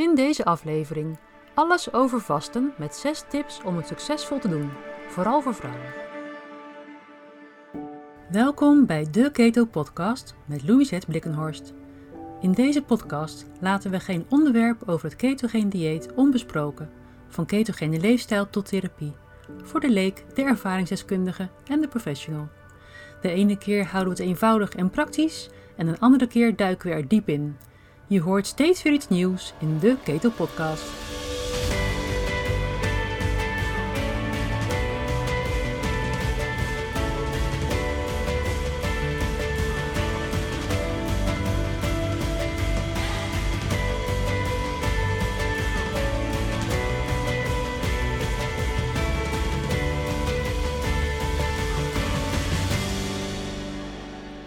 In deze aflevering alles over vasten met 6 tips om het succesvol te doen, vooral voor vrouwen. Welkom bij de Keto Podcast met Louisette Blikkenhorst. In deze podcast laten we geen onderwerp over het ketogeen dieet onbesproken, van ketogene leefstijl tot therapie, voor de leek, de ervaringsdeskundige en de professional. De ene keer houden we het eenvoudig en praktisch en een andere keer duiken we er diep in. Je hoort steeds weer iets nieuws in de Keto Podcast.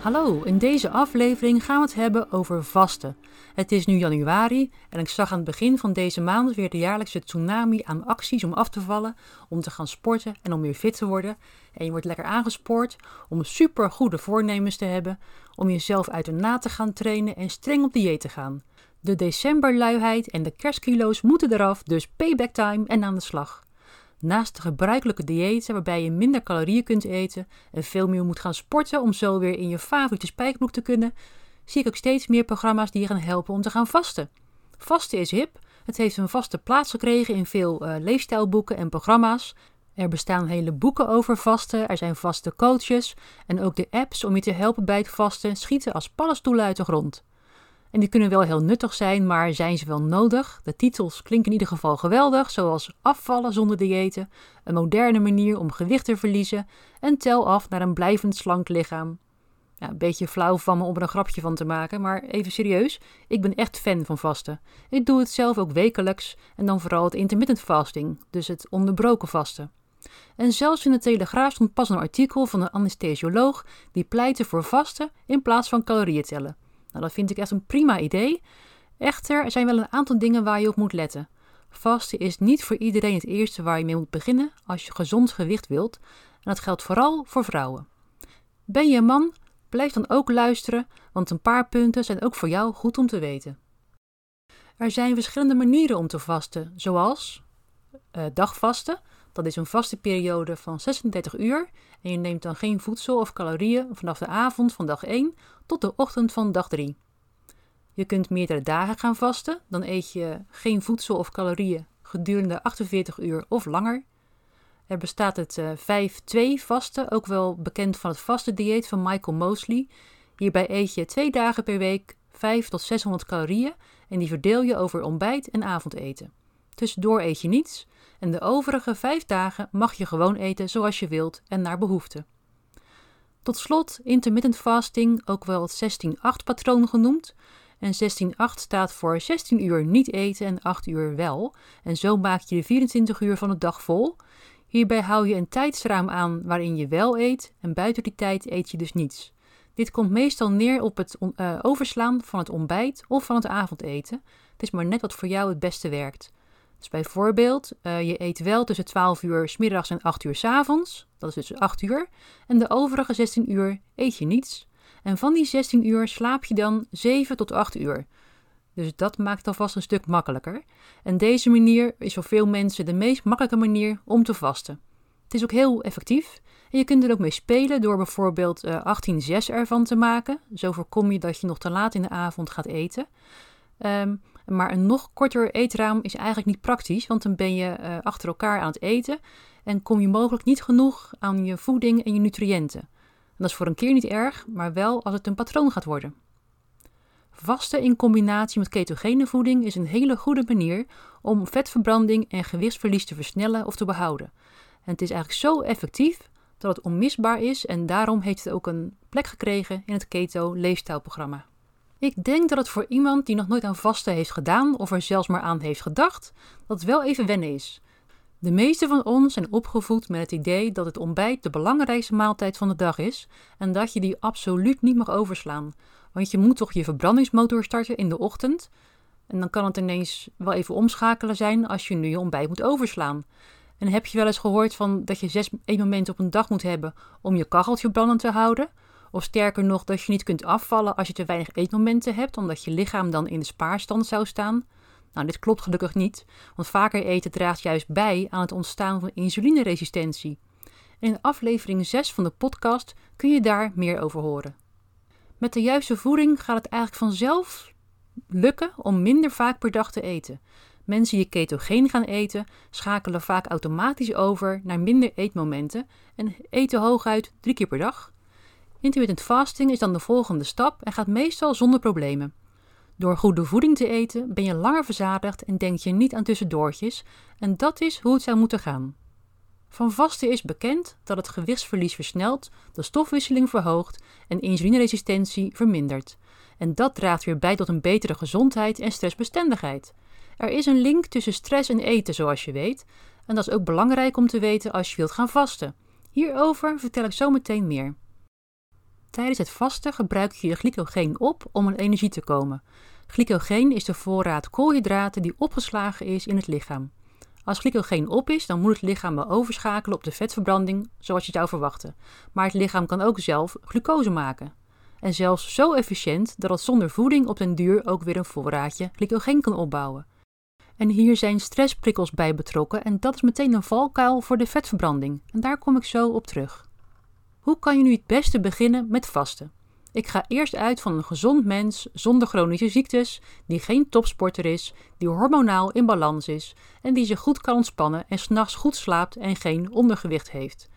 Hallo, in deze aflevering gaan we het hebben over vasten. Het is nu januari en ik zag aan het begin van deze maand weer de jaarlijkse tsunami aan acties om af te vallen, om te gaan sporten en om weer fit te worden. En je wordt lekker aangespoord om super goede voornemens te hebben, om jezelf uit de na te gaan trainen en streng op dieet te gaan. De decemberluiheid en de kerstkilo's moeten eraf, dus payback time en aan de slag. Naast de gebruikelijke diëten waarbij je minder calorieën kunt eten en veel meer moet gaan sporten om zo weer in je favoriete spijkerbroek te kunnen, zie ik ook steeds meer programma's die je gaan helpen om te gaan vasten. Vasten is hip. Het heeft een vaste plaats gekregen in veel uh, leefstijlboeken en programma's. Er bestaan hele boeken over vasten, er zijn vaste coaches en ook de apps om je te helpen bij het vasten schieten als paddenstoelen uit de grond. En die kunnen wel heel nuttig zijn, maar zijn ze wel nodig? De titels klinken in ieder geval geweldig, zoals afvallen zonder diëten, een moderne manier om gewicht te verliezen en tel af naar een blijvend slank lichaam. Ja, een beetje flauw van me om er een grapje van te maken, maar even serieus, ik ben echt fan van vasten. Ik doe het zelf ook wekelijks en dan vooral het intermittent fasting, dus het onderbroken vasten. En zelfs in de Telegraaf stond pas een artikel van een anesthesioloog die pleitte voor vasten in plaats van calorieën tellen. Nou, dat vind ik echt een prima idee. Echter, er zijn wel een aantal dingen waar je op moet letten. Vasten is niet voor iedereen het eerste waar je mee moet beginnen als je gezond gewicht wilt. En dat geldt vooral voor vrouwen. Ben je een man? Blijf dan ook luisteren, want een paar punten zijn ook voor jou goed om te weten. Er zijn verschillende manieren om te vasten, zoals uh, dagvasten. Dat is een vaste periode van 36 uur en je neemt dan geen voedsel of calorieën vanaf de avond van dag 1 tot de ochtend van dag 3. Je kunt meerdere dagen gaan vasten, dan eet je geen voedsel of calorieën gedurende 48 uur of langer. Er bestaat het uh, eh, 5-2 vasten, ook wel bekend van het vaste dieet van Michael Mosley. Hierbij eet je twee dagen per week 5 tot 600 calorieën en die verdeel je over ontbijt en avondeten. Tussendoor eet je niets en de overige vijf dagen mag je gewoon eten zoals je wilt en naar behoefte. Tot slot intermittent fasting, ook wel het 16-8 patroon genoemd. En 16-8 staat voor 16 uur niet eten en 8 uur wel. En zo maak je de 24 uur van de dag vol. Hierbij hou je een tijdsraam aan waarin je wel eet en buiten die tijd eet je dus niets. Dit komt meestal neer op het uh, overslaan van het ontbijt of van het avondeten. Het is maar net wat voor jou het beste werkt. Dus bijvoorbeeld, uh, je eet wel tussen 12 uur s middags en 8 uur s avonds. Dat is dus 8 uur. En de overige 16 uur eet je niets. En van die 16 uur slaap je dan 7 tot 8 uur. Dus dat maakt alvast een stuk makkelijker. En deze manier is voor veel mensen de meest makkelijke manier om te vasten. Het is ook heel effectief. En je kunt er ook mee spelen door bijvoorbeeld uh, eh, 18-6 ervan te maken. Zo voorkom je dat je nog te laat in de avond gaat eten. Um, maar een nog korter eetraam is eigenlijk niet praktisch, want dan ben je uh, achter elkaar aan het eten en kom je mogelijk niet genoeg aan je voeding en je nutriënten. En dat is voor een keer niet erg, maar wel als het een patroon gaat worden. Vasten in combinatie met ketogene voeding is een hele goede manier om vetverbranding en gewichtsverlies te versnellen of te behouden. En het is eigenlijk zo effectief dat het onmisbaar is en daarom heeft het ook een plek gekregen in het Keto leefstijlprogramma. Ik denk dat het voor iemand die nog nooit aan vasten heeft gedaan of er zelfs maar aan heeft gedacht, dat wel even wennen is. De meeste van ons zijn opgevoed met het idee dat het ontbijt de belangrijkste maaltijd van de dag is en dat je die absoluut niet mag overslaan. Want je moet toch je verbrandingsmotor starten in de ochtend en dan kan het ineens wel even omschakelen zijn als je nu je ontbijt moet overslaan. En heb je wel eens gehoord van dat je zes momenten op een dag moet hebben om je kacheltje brandend te houden? Of sterker nog, dat je niet kunt afvallen als je te weinig eetmomenten hebt, omdat je lichaam dan in de spaarstand zou staan. Nou, dit klopt gelukkig niet, want vaker eten draagt juist bij aan het ontstaan van insulineresistentie. In aflevering 6 van de podcast kun je daar meer over horen. Met de juiste voeding gaat het eigenlijk vanzelf lukken om minder vaak per dag te eten. Mensen die ketogeen gaan eten, schakelen vaak automatisch over naar minder eetmomenten en eten hooguit drie keer per dag. Intermittent fasting is dan de volgende stap en gaat meestal zonder problemen. Door goede voeding te eten ben je langer verzadigd en denk je niet aan tussendoortjes en dat is hoe het zou moeten gaan. Van vasten is bekend dat het gewichtsverlies versnelt, de stofwisseling verhoogt en insulineresistentie vermindert. En dat draagt weer bij tot een betere gezondheid en stressbestendigheid. Er is een link tussen stress en eten, zoals je weet, en dat is ook belangrijk om te weten als je wilt gaan vasten. Hierover vertel ik zo meteen meer. Tijdens het vasten gebruik je je glycogeen op om aan energie te komen. Glycogeen is de voorraad koolhydraten die opgeslagen is in het lichaam. Als glycogeen op is, dan moet het lichaam wel overschakelen op de vetverbranding, zoals je zou verwachten. Maar het lichaam kan ook zelf glucose maken. En zelfs zo efficiënt dat het zonder voeding op den duur ook weer een voorraadje glycogeen kan opbouwen. En hier zijn stressprikkels bij betrokken en dat is meteen een valkuil voor de vetverbranding. En daar kom ik zo op terug. Hoe kan je nu het beste beginnen met vasten? Ik ga eerst uit van een gezond mens zonder chronische ziektes, die geen topsporter is, die hormonaal in balans is en die zich goed kan ontspannen en s'nachts goed slaapt en geen ondergewicht heeft.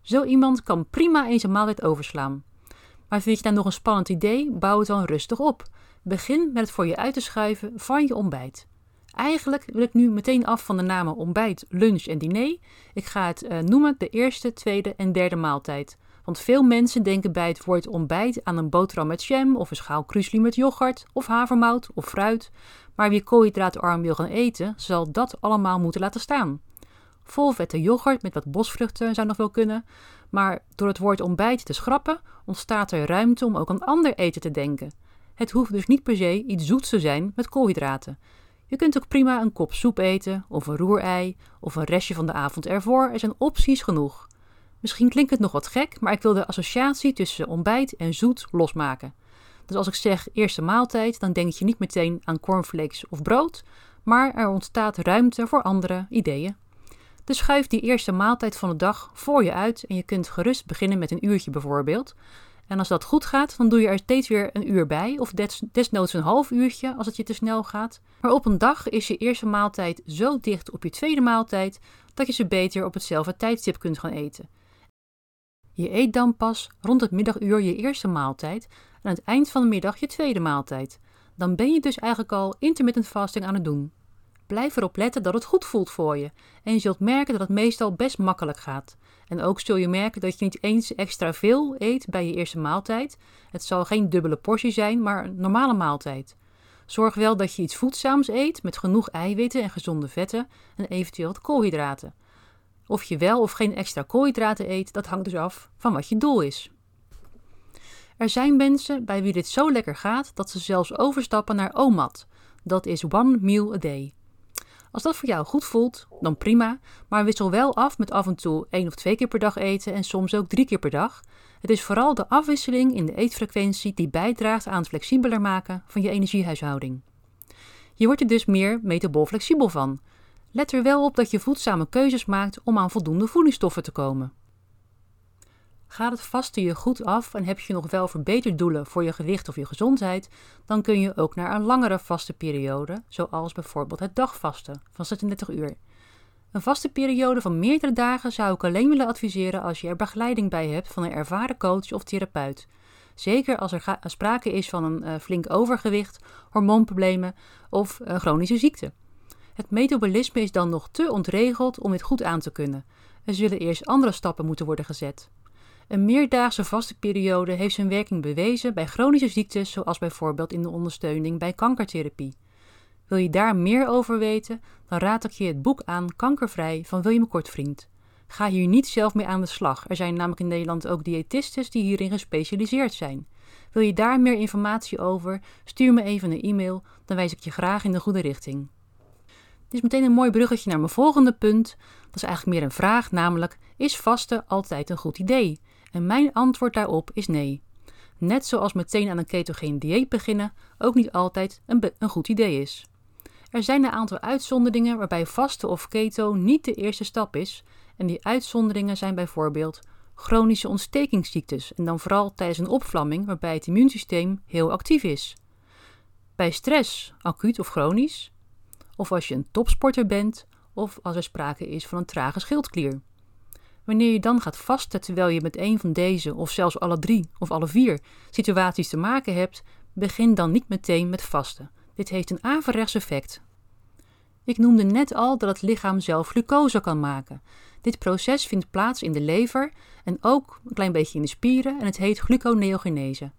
Zo iemand kan prima eens een maaltijd overslaan. Maar vind je dat nog een spannend idee? Bouw het dan rustig op. Begin met het voor je uit te schuiven van je ontbijt. Eigenlijk wil ik nu meteen af van de namen ontbijt, lunch en diner. Ik ga het uh, noemen de eerste, tweede en derde maaltijd. Want veel mensen denken bij het woord ontbijt aan een boterham met jam of een schaal krusli met yoghurt of havermout of fruit. Maar wie koolhydraatarm wil gaan eten, zal dat allemaal moeten laten staan. Volvette yoghurt met wat bosvruchten zou nog wel kunnen, maar door het woord ontbijt te schrappen ontstaat er ruimte om ook aan ander eten te denken. Het hoeft dus niet per se iets zoets te zijn met koolhydraten. Je kunt ook prima een kop soep eten, of een roerei, of een restje van de avond ervoor. Er zijn opties genoeg. Misschien klinkt het nog wat gek, maar ik wil de associatie tussen ontbijt en zoet losmaken. Dus als ik zeg eerste maaltijd, dan denk je niet meteen aan cornflakes of brood, maar er ontstaat ruimte voor andere ideeën. Dus schuif die eerste maaltijd van de dag voor je uit en je kunt gerust beginnen met een uurtje bijvoorbeeld. En als dat goed gaat, dan doe je er steeds weer een uur bij, of desnoods een half uurtje als het je te snel gaat. Maar op een dag is je eerste maaltijd zo dicht op je tweede maaltijd dat je ze beter op hetzelfde tijdstip kunt gaan eten. Je eet dan pas rond het middaguur je eerste maaltijd en aan het eind van de middag je tweede maaltijd. Dan ben je dus eigenlijk al intermittent fasting aan het doen. Blijf erop letten dat het goed voelt voor je en je zult merken dat het meestal best makkelijk gaat. En ook zul je merken dat je niet eens extra veel eet bij je eerste maaltijd. Het zal geen dubbele portie zijn, maar een normale maaltijd. Zorg wel dat je iets voedzaams eet met genoeg eiwitten en gezonde vetten en eventueel wat koolhydraten. Of je wel of geen extra koolhydraten eet, dat hangt dus af van wat je doel is. Er zijn mensen bij wie dit zo lekker gaat dat ze zelfs overstappen naar OMAD. Dat is One Meal a Day. Als dat voor jou goed voelt, dan prima, maar wissel wel af met af en toe één of twee keer per dag eten en soms ook drie keer per dag. Het is vooral de afwisseling in de eetfrequentie die bijdraagt aan het flexibeler maken van je energiehuishouding. Je wordt er dus meer metabool flexibel van. Let er wel op dat je voedzame keuzes maakt om aan voldoende voedingsstoffen te komen. Gaat het vasten je goed af en heb je nog wel verbeterdoelen voor je gewicht of je gezondheid, dan kun je ook naar een langere vaste periode, zoals bijvoorbeeld het dagvasten van 36 uur. Een vaste periode van meerdere dagen zou ik alleen willen adviseren als je er begeleiding bij hebt van een ervaren coach of therapeut. Zeker als er sprake is van een uh, flink overgewicht, hormoonproblemen of chronische ziekte. Het metabolisme is dan nog te ontregeld om dit goed aan te kunnen. Er zullen eerst andere stappen moeten worden gezet. Een meerdaagse vaste periode heeft zijn werking bewezen bij chronische ziektes, zoals bijvoorbeeld in de ondersteuning bij kankertherapie. Wil je daar meer over weten, dan raad ik je het boek aan Kankervrij van William Kortvriend. Ga hier niet zelf mee aan de slag. Er zijn namelijk in Nederland ook diëtistes die hierin gespecialiseerd zijn. Wil je daar meer informatie over? Stuur me even een e-mail, dan wijs ik je graag in de goede richting. Dit is meteen een mooi bruggetje naar mijn volgende punt. Dat is eigenlijk meer een vraag, namelijk: is vasten altijd een goed idee? En mijn antwoord daarop is nee. Net zoals meteen aan een ketogeen dieet beginnen ook niet altijd een, een goed idee is. Er zijn een aantal uitzonderingen waarbij vasten of keto niet de eerste stap is. En die uitzonderingen zijn bijvoorbeeld chronische ontstekingsziektes en dan vooral tijdens een opvlamming waarbij het immuunsysteem heel actief is. Bij stress, acuut of chronisch, of als je een topsporter bent, of als er sprake is van een trage schildklier. Wanneer je dan gaat vasten terwijl je met een van deze, of zelfs alle drie of alle vier situaties te maken hebt, begin dan niet meteen met vasten. Dit heeft een averechts effect. Ik noemde net al dat het lichaam zelf glucose kan maken. Dit proces vindt plaats in de lever en ook een klein beetje in de spieren en het heet gluconeogenese.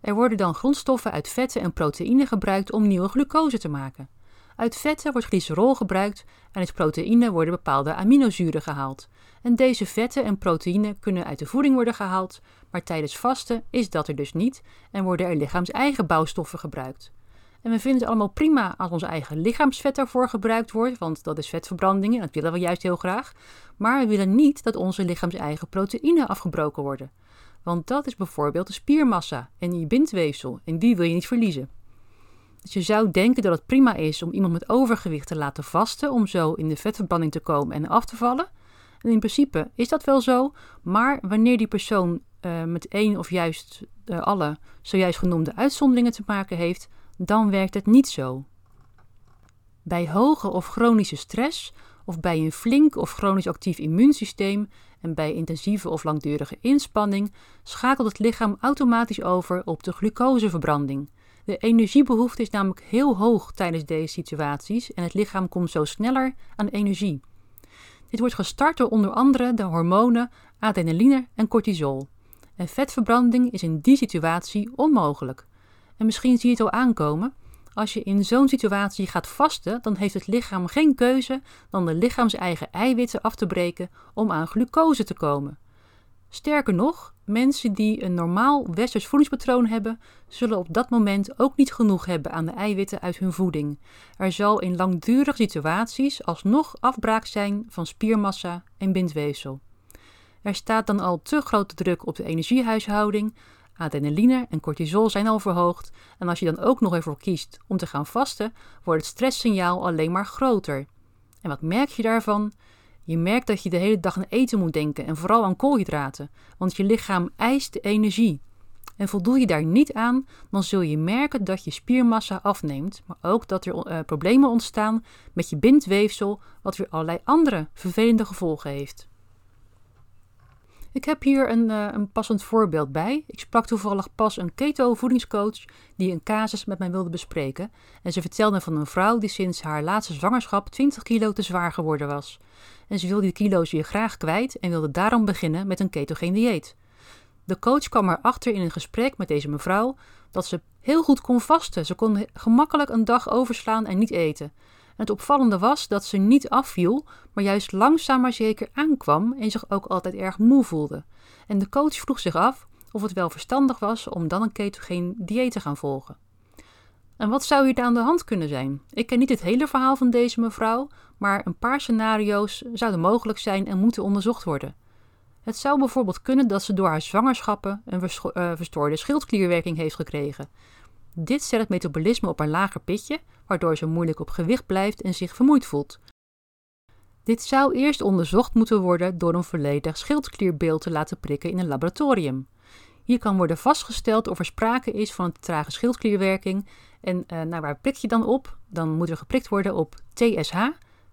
Er worden dan grondstoffen uit vetten en proteïnen gebruikt om nieuwe glucose te maken. Uit vetten wordt glycerol gebruikt en uit proteïnen worden bepaalde aminozuren gehaald. En deze vetten en proteïnen kunnen uit de voeding worden gehaald, maar tijdens vasten is dat er dus niet en worden er lichaams-eigen bouwstoffen gebruikt. En we vinden het allemaal prima als ons eigen lichaamsvet daarvoor gebruikt wordt, want dat is vetverbranding en dat willen we juist heel graag. Maar we willen niet dat onze lichaams-eigen proteïnen afgebroken worden. Want dat is bijvoorbeeld de spiermassa en je bindweefsel en die wil je niet verliezen. Dus je zou denken dat het prima is om iemand met overgewicht te laten vasten om zo in de vetverbranding te komen en af te vallen. In principe is dat wel zo, maar wanneer die persoon uh, met één of juist uh, alle zojuist genoemde uitzonderingen te maken heeft, dan werkt het niet zo. Bij hoge of chronische stress of bij een flink of chronisch actief immuunsysteem en bij intensieve of langdurige inspanning schakelt het lichaam automatisch over op de glucoseverbranding. De energiebehoefte is namelijk heel hoog tijdens deze situaties en het lichaam komt zo sneller aan energie. Dit wordt gestart door onder andere de hormonen adrenaline en cortisol. En vetverbranding is in die situatie onmogelijk. En misschien zie je het al aankomen. Als je in zo'n situatie gaat vasten, dan heeft het lichaam geen keuze dan de lichaams-eigen eiwitten af te breken om aan glucose te komen. Sterker nog, mensen die een normaal westers voedingspatroon hebben, zullen op dat moment ook niet genoeg hebben aan de eiwitten uit hun voeding. Er zal in langdurige situaties alsnog afbraak zijn van spiermassa en bindweefsel. Er staat dan al te grote druk op de energiehuishouding, Adrenaline en cortisol zijn al verhoogd en als je dan ook nog ervoor kiest om te gaan vasten, wordt het stresssignaal alleen maar groter. En wat merk je daarvan? Je merkt dat je de hele dag aan eten moet denken en vooral aan koolhydraten, want je lichaam eist energie. En voldoe je daar niet aan, dan zul je merken dat je spiermassa afneemt, maar ook dat er uh, problemen ontstaan met je bindweefsel, wat weer allerlei andere vervelende gevolgen heeft. Ik heb hier een, uh, een passend voorbeeld bij. Ik sprak toevallig pas een keto-voedingscoach die een casus met mij wilde bespreken. En ze vertelde van een vrouw die sinds haar laatste zwangerschap 20 kilo te zwaar geworden was. En ze wilde die kilo's weer graag kwijt en wilde daarom beginnen met een ketogeen dieet. De coach kwam erachter in een gesprek met deze mevrouw dat ze heel goed kon vasten. Ze kon gemakkelijk een dag overslaan en niet eten het opvallende was dat ze niet afviel, maar juist langzaam maar zeker aankwam en zich ook altijd erg moe voelde. En de coach vroeg zich af of het wel verstandig was om dan een ketogeen dieet te gaan volgen. En wat zou hier aan de hand kunnen zijn? Ik ken niet het hele verhaal van deze mevrouw, maar een paar scenario's zouden mogelijk zijn en moeten onderzocht worden. Het zou bijvoorbeeld kunnen dat ze door haar zwangerschappen een uh, verstoorde schildklierwerking heeft gekregen. Dit zet het metabolisme op een lager pitje, waardoor ze moeilijk op gewicht blijft en zich vermoeid voelt. Dit zou eerst onderzocht moeten worden door een volledig schildklierbeeld te laten prikken in een laboratorium. Hier kan worden vastgesteld of er sprake is van een trage schildklierwerking. En uh, nou, waar prik je dan op? Dan moet er geprikt worden op TSH,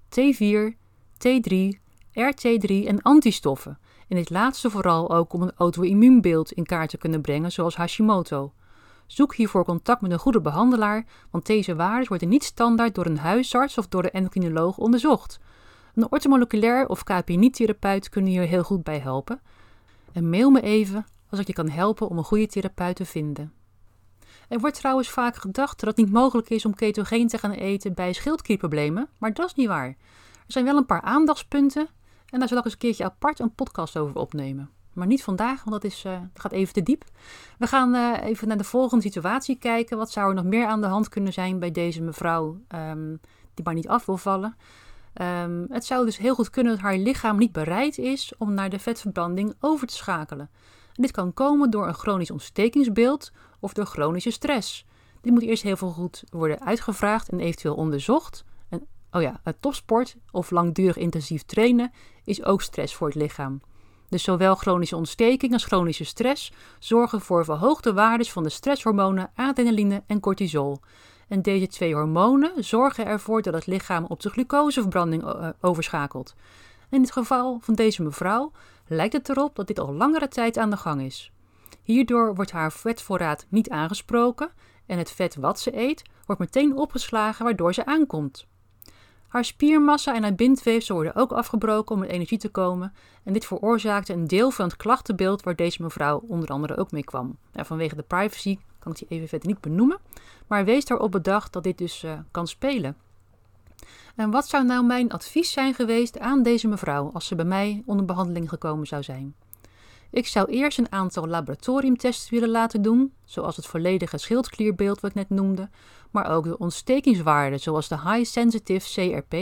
T4, T3, RT3 en antistoffen. En dit laatste vooral ook om een auto-immuunbeeld in kaart te kunnen brengen, zoals Hashimoto. Zoek hiervoor contact met een goede behandelaar, want deze waarden worden niet standaard door een huisarts of door de endocrinoloog onderzocht. Een ortomoleculair of KPNI-therapeut kunnen hier heel goed bij helpen. En mail me even als ik je kan helpen om een goede therapeut te vinden. Er wordt trouwens vaak gedacht dat het niet mogelijk is om ketogeen te gaan eten bij schildklierproblemen, maar dat is niet waar. Er zijn wel een paar aandachtspunten en daar zal ik eens een keertje apart een podcast over opnemen. Maar niet vandaag, want dat, is, uh, gaat even te diep. We gaan uh, even naar de volgende situatie kijken. Wat zou er nog meer aan de hand kunnen zijn bij deze mevrouw um, die maar niet af wil vallen? Um, het zou dus heel goed kunnen dat haar lichaam niet bereid is om naar de vetverbranding over te schakelen. En dit kan komen door een chronisch ontstekingsbeeld of door chronische stress. Dit moet eerst heel veel goed worden uitgevraagd en eventueel onderzocht. En oh ja, het topsport of langdurig intensief trainen is ook stress voor het lichaam. Dus zowel chronische ontsteking als chronische stress zorgen voor verhoogde waardes van de stresshormonen adrenaline en cortisol. En deze twee hormonen zorgen ervoor dat het lichaam op de glucoseverbranding eh, overschakelt. In het geval van deze mevrouw lijkt het erop dat dit al langere tijd aan de gang is. Hierdoor wordt haar vetvoorraad niet aangesproken en het vet wat ze eet wordt meteen opgeslagen waardoor ze aankomt. Haar spiermassa en haar bindweefsel worden ook afgebroken om in energie te komen en dit veroorzaakte een deel van het klachtenbeeld waar deze mevrouw onder andere ook mee kwam. Vanwege de privacy kan ik die even verder niet benoemen, maar wees daarop bedacht dat dit dus uh, kan spelen. En wat zou nou mijn advies zijn geweest aan deze mevrouw als ze bij mij onder behandeling gekomen zou zijn? Ik zou eerst een aantal laboratoriumtests willen laten doen, zoals het volledige schildklierbeeld wat ik net noemde, maar ook de ontstekingswaarden, zoals de High Sensitive CRP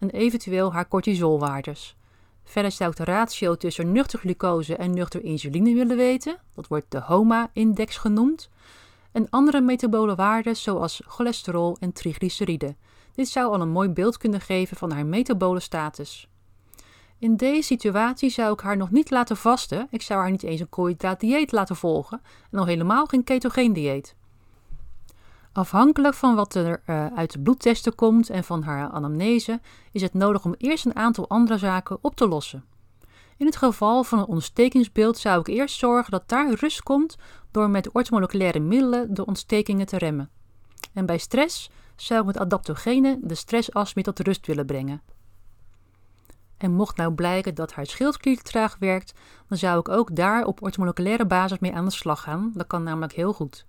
en eventueel haar cortisolwaardes. Verder zou ik de ratio tussen nuchter glucose en nuchter insuline willen weten, dat wordt de HOMA-index genoemd, en andere metabole waarden zoals cholesterol en triglyceriden. Dit zou al een mooi beeld kunnen geven van haar metabole status. In deze situatie zou ik haar nog niet laten vasten. Ik zou haar niet eens een koolhydraatdieet laten volgen en al helemaal geen ketogeen dieet. Afhankelijk van wat er uh, uit de bloedtesten komt en van haar anamnese is het nodig om eerst een aantal andere zaken op te lossen. In het geval van een ontstekingsbeeld zou ik eerst zorgen dat daar rust komt door met ortomoleculaire middelen de ontstekingen te remmen. En bij stress zou ik met adaptogenen de stressas meer tot rust willen brengen. En mocht nou blijken dat haar schildklier traag werkt, dan zou ik ook daar op ortomoleculaire basis mee aan de slag gaan. Dat kan namelijk heel goed.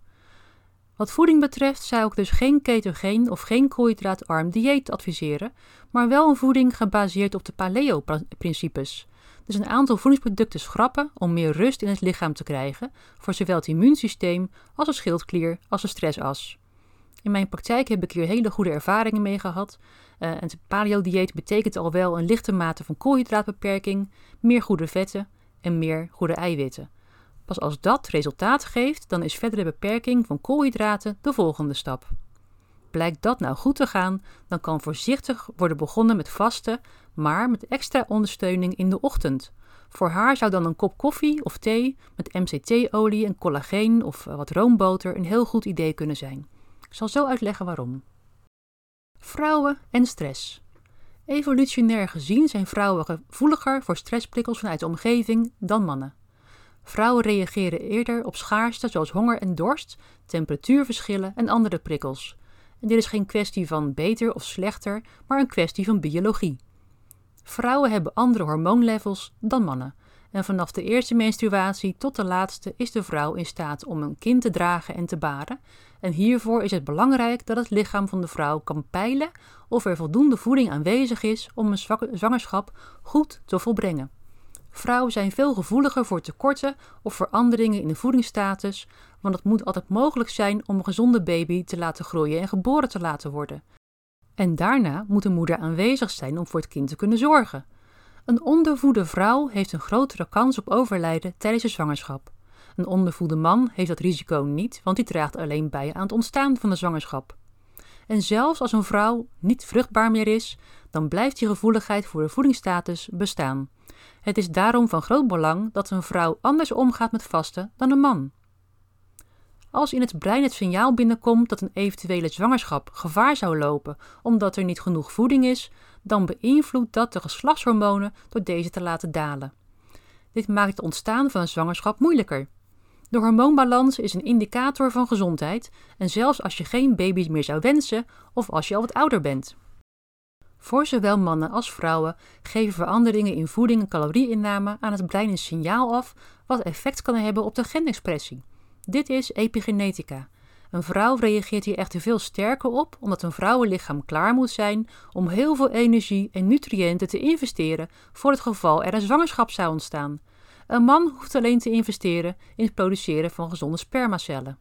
Wat voeding betreft zou ik dus geen ketogeen of geen koolhydraatarm dieet adviseren, maar wel een voeding gebaseerd op de paleo-principes. Dus een aantal voedingsproducten schrappen om meer rust in het lichaam te krijgen voor zowel het immuunsysteem als de schildklier als de stressas. In mijn praktijk heb ik hier hele goede ervaringen mee gehad. Uh, en het paleo-dieet betekent al wel een lichte mate van koolhydraatbeperking, meer goede vetten en meer goede eiwitten. Pas als dat resultaat geeft, dan is verdere beperking van koolhydraten de volgende stap. Blijkt dat nou goed te gaan, dan kan voorzichtig worden begonnen met vasten, maar met extra ondersteuning in de ochtend. Voor haar zou dan een kop koffie of thee met MCT-olie en collageen of wat roomboter een heel goed idee kunnen zijn. Ik zal zo uitleggen waarom. Vrouwen en stress. Evolutionair gezien zijn vrouwen gevoeliger voor stressprikkels vanuit de omgeving dan mannen. Vrouwen reageren eerder op schaarste zoals honger en dorst, temperatuurverschillen en andere prikkels. En dit is geen kwestie van beter of slechter, maar een kwestie van biologie. Vrouwen hebben andere hormoonlevels dan mannen. En vanaf de eerste menstruatie tot de laatste is de vrouw in staat om een kind te dragen en te baren. En hiervoor is het belangrijk dat het lichaam van de vrouw kan peilen of er voldoende voeding aanwezig is om een zwangerschap goed te volbrengen. Vrouwen zijn veel gevoeliger voor tekorten of veranderingen in de voedingsstatus, want het moet altijd mogelijk zijn om een gezonde baby te laten groeien en geboren te laten worden. En daarna moet de moeder aanwezig zijn om voor het kind te kunnen zorgen. Een ondervoede vrouw heeft een grotere kans op overlijden tijdens de zwangerschap. Een ondervoede man heeft dat risico niet, want die draagt alleen bij aan het ontstaan van de zwangerschap. En zelfs als een vrouw niet vruchtbaar meer is, dan blijft die gevoeligheid voor de voedingsstatus bestaan. Het is daarom van groot belang dat een vrouw anders omgaat met vasten dan een man. Als in het brein het signaal binnenkomt dat een eventuele zwangerschap gevaar zou lopen omdat er niet genoeg voeding is, dan beïnvloedt dat de geslachtshormonen door deze te laten dalen. Dit maakt het ontstaan van een zwangerschap moeilijker. De hormoonbalans is een indicator van gezondheid en zelfs als je geen baby's meer zou wensen of als je al wat ouder bent. Voor zowel mannen als vrouwen geven veranderingen in voeding en calorieinname aan het brein een signaal af wat effect kan hebben op de genexpressie. Dit is epigenetica. Een vrouw reageert hier echter veel sterker op, omdat een vrouwenlichaam klaar moet zijn om heel veel energie en nutriënten te investeren voor het geval er een zwangerschap zou ontstaan. Een man hoeft alleen te investeren in het produceren van gezonde spermacellen.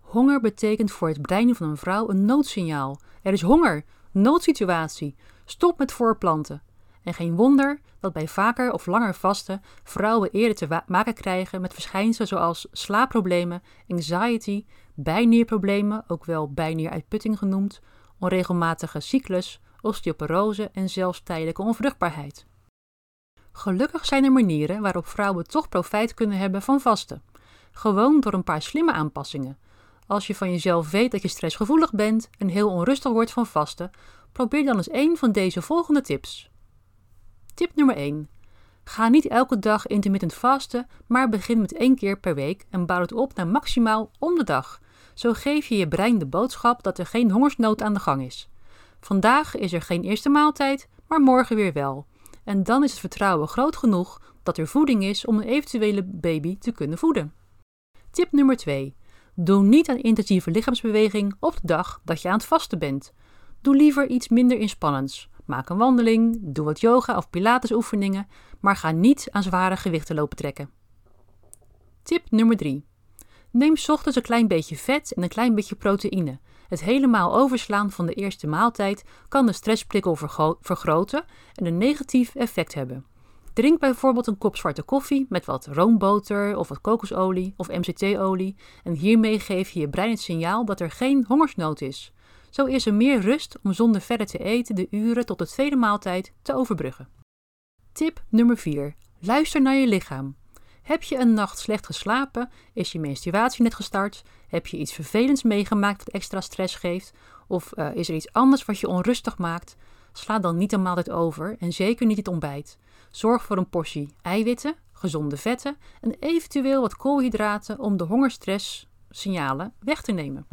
Honger betekent voor het brein van een vrouw een noodsignaal. Er is honger, noodsituatie, stop met voorplanten. En geen wonder dat bij vaker of langer vasten vrouwen eerder te maken krijgen met verschijnselen zoals slaapproblemen, anxiety, bijnierproblemen, ook wel bijnieruitputting genoemd, onregelmatige cyclus, osteoporose en zelfs tijdelijke onvruchtbaarheid. Gelukkig zijn er manieren waarop vrouwen toch profijt kunnen hebben van vasten. Gewoon door een paar slimme aanpassingen. Als je van jezelf weet dat je stressgevoelig bent en heel onrustig wordt van vasten, probeer dan eens één van deze volgende tips. Tip nummer 1. Ga niet elke dag intermittent vasten, maar begin met één keer per week en bouw het op naar maximaal om de dag. Zo geef je je brein de boodschap dat er geen hongersnood aan de gang is. Vandaag is er geen eerste maaltijd, maar morgen weer wel. En dan is het vertrouwen groot genoeg dat er voeding is om een eventuele baby te kunnen voeden. Tip nummer 2. Doe niet aan intensieve lichaamsbeweging op de dag dat je aan het vasten bent. Doe liever iets minder inspannends. Maak een wandeling, doe wat yoga of pilatesoefeningen, maar ga niet aan zware gewichten lopen trekken. Tip nummer 3. Neem ochtends een klein beetje vet en een klein beetje proteïne. Het helemaal overslaan van de eerste maaltijd kan de stressprikkel vergroten en een negatief effect hebben. Drink bijvoorbeeld een kop zwarte koffie met wat roomboter of wat kokosolie of MCT-olie en hiermee geef je je brein het signaal dat er geen hongersnood is. Zo is er meer rust om zonder verder te eten de uren tot de tweede maaltijd te overbruggen. Tip nummer 4. Luister naar je lichaam. Heb je een nacht slecht geslapen? Is je menstruatie net gestart? Heb je iets vervelends meegemaakt wat extra stress geeft? Of uh, is er iets anders wat je onrustig maakt? Sla dan niet een maaltijd over en zeker niet het ontbijt. Zorg voor een portie eiwitten, gezonde vetten en eventueel wat koolhydraten om de hongerstress-signalen weg te nemen.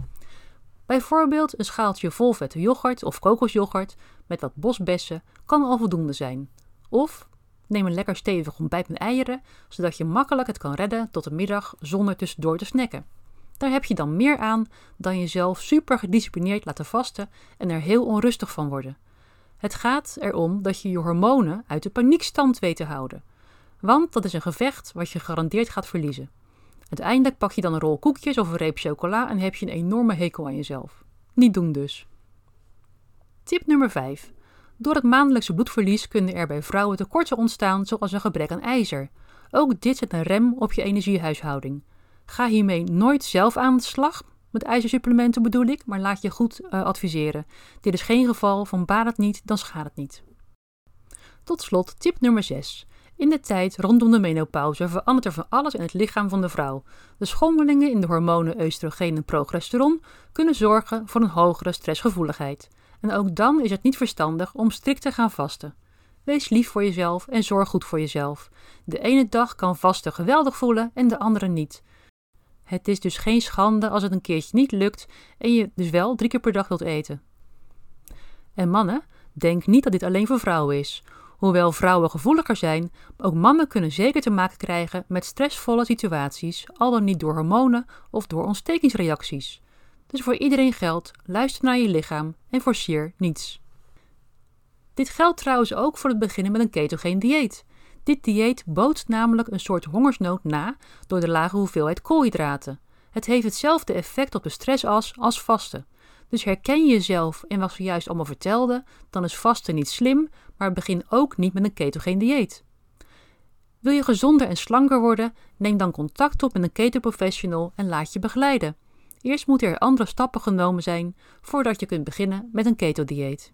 Bijvoorbeeld een schaaltje vol vette yoghurt of kokosyoghurt met wat bosbessen kan al voldoende zijn. Of neem een lekker stevig ontbijt met eieren, zodat je makkelijk het kan redden tot de middag zonder tussendoor te snacken. Daar heb je dan meer aan dan jezelf super gedisciplineerd laten vasten en er heel onrustig van worden. Het gaat erom dat je je hormonen uit de paniekstand weet te houden. Want dat is een gevecht wat je gegarandeerd gaat verliezen. Uiteindelijk pak je dan een rol koekjes of een reep chocola en heb je een enorme hekel aan jezelf. Niet doen dus. Tip nummer 5. Door het maandelijkse bloedverlies kunnen er bij vrouwen tekorten ontstaan, zoals een gebrek aan ijzer. Ook dit zet een rem op je energiehuishouding. Ga hiermee nooit zelf aan de slag, met ijzersupplementen bedoel ik, maar laat je goed uh, adviseren. Dit is geen geval van baat het niet, dan schaadt het niet. Tot slot tip nummer 6. In de tijd rondom de menopauze verandert er van alles in het lichaam van de vrouw. De schommelingen in de hormonen oestrogeen en progesteron kunnen zorgen voor een hogere stressgevoeligheid. En ook dan is het niet verstandig om strikt te gaan vasten. Wees lief voor jezelf en zorg goed voor jezelf. De ene dag kan vasten geweldig voelen en de andere niet. Het is dus geen schande als het een keertje niet lukt en je dus wel drie keer per dag wilt eten. En mannen, denk niet dat dit alleen voor vrouwen is. Hoewel vrouwen gevoeliger zijn, ook mannen kunnen zeker te maken krijgen met stressvolle situaties, al dan niet door hormonen of door ontstekingsreacties. Dus voor iedereen geldt: luister naar je lichaam en forceer niets. Dit geldt trouwens ook voor het beginnen met een ketogeen dieet. Dit dieet bootst namelijk een soort hongersnood na door de lage hoeveelheid koolhydraten. Het heeft hetzelfde effect op de stressas als vasten. Dus herken je jezelf in wat we juist allemaal vertelden, dan is vasten niet slim, maar begin ook niet met een ketogeen dieet. Wil je gezonder en slanker worden? Neem dan contact op met een ketoprofessional en laat je begeleiden. Eerst moeten er andere stappen genomen zijn voordat je kunt beginnen met een keto-dieet.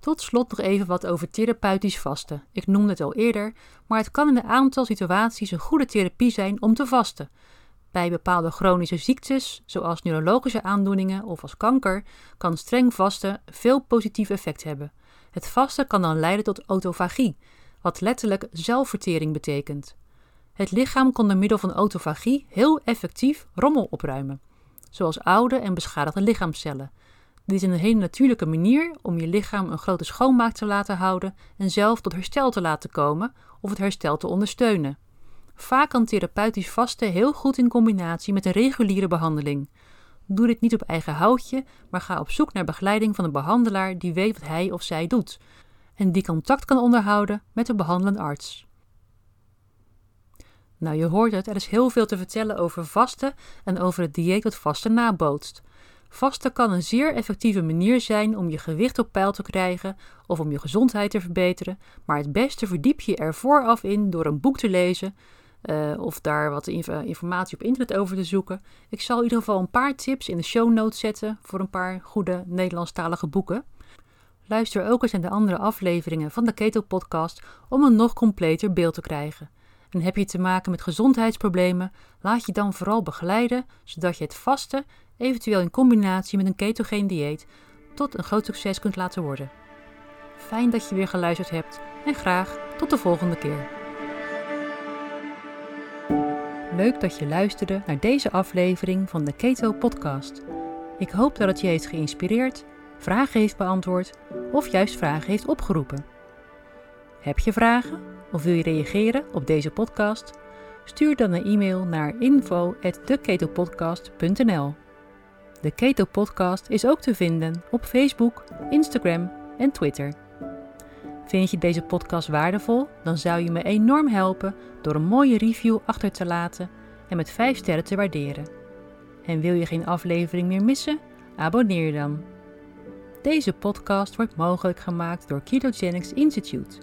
Tot slot nog even wat over therapeutisch vasten. Ik noemde het al eerder, maar het kan in een aantal situaties een goede therapie zijn om te vasten. Bij bepaalde chronische ziektes, zoals neurologische aandoeningen of als kanker, kan streng vasten veel positief effect hebben. Het vasten kan dan leiden tot autofagie, wat letterlijk zelfvertering betekent. Het lichaam kan door middel van autofagie heel effectief rommel opruimen, zoals oude en beschadigde lichaamcellen. Dit is een hele natuurlijke manier om je lichaam een grote schoonmaak te laten houden en zelf tot herstel te laten komen of het herstel te ondersteunen. Vaak kan therapeutisch vasten heel goed in combinatie met een reguliere behandeling. Doe dit niet op eigen houtje, maar ga op zoek naar begeleiding van een behandelaar die weet wat hij of zij doet en die contact kan onderhouden met de behandelende arts. Nou, je hoort het, er is heel veel te vertellen over vasten en over het dieet dat vasten nabootst. Vasten kan een zeer effectieve manier zijn om je gewicht op peil te krijgen of om je gezondheid te verbeteren, maar het beste verdiep je er vooraf in door een boek te lezen, uh, of daar wat informatie op internet over te zoeken. Ik zal in ieder geval een paar tips in de show notes zetten voor een paar goede Nederlandstalige boeken. Luister ook eens naar de andere afleveringen van de Keto Podcast om een nog completer beeld te krijgen. En heb je te maken met gezondheidsproblemen, laat je dan vooral begeleiden, zodat je het vasten, eventueel in combinatie met een ketogeen dieet, tot een groot succes kunt laten worden. Fijn dat je weer geluisterd hebt en graag tot de volgende keer. Leuk dat je luisterde naar deze aflevering van de Keto Podcast. Ik hoop dat het je heeft geïnspireerd, vragen heeft beantwoord of juist vragen heeft opgeroepen. Heb je vragen of wil je reageren op deze podcast? Stuur dan een e-mail naar info@theketopodcast.nl. De Keto Podcast is ook te vinden op Facebook, Instagram en Twitter. Vind je deze podcast waardevol? Dan zou je me enorm helpen door een mooie review achter te laten en met 5 sterren te waarderen. En wil je geen aflevering meer missen? Abonneer dan. Deze podcast wordt mogelijk gemaakt door Ketogenics Institute.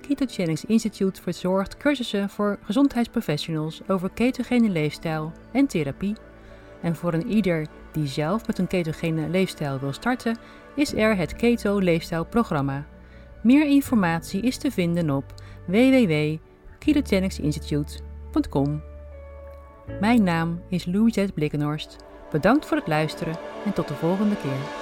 Ketogenics Institute verzorgt cursussen voor gezondheidsprofessionals over ketogene leefstijl en therapie. En voor een ieder die zelf met een ketogene leefstijl wil starten, is er het Keto Leefstijlprogramma. Meer informatie is te vinden op www.ketogenicsinstitute.com. Mijn naam is Louisette Blikkenhorst. Bedankt voor het luisteren en tot de volgende keer.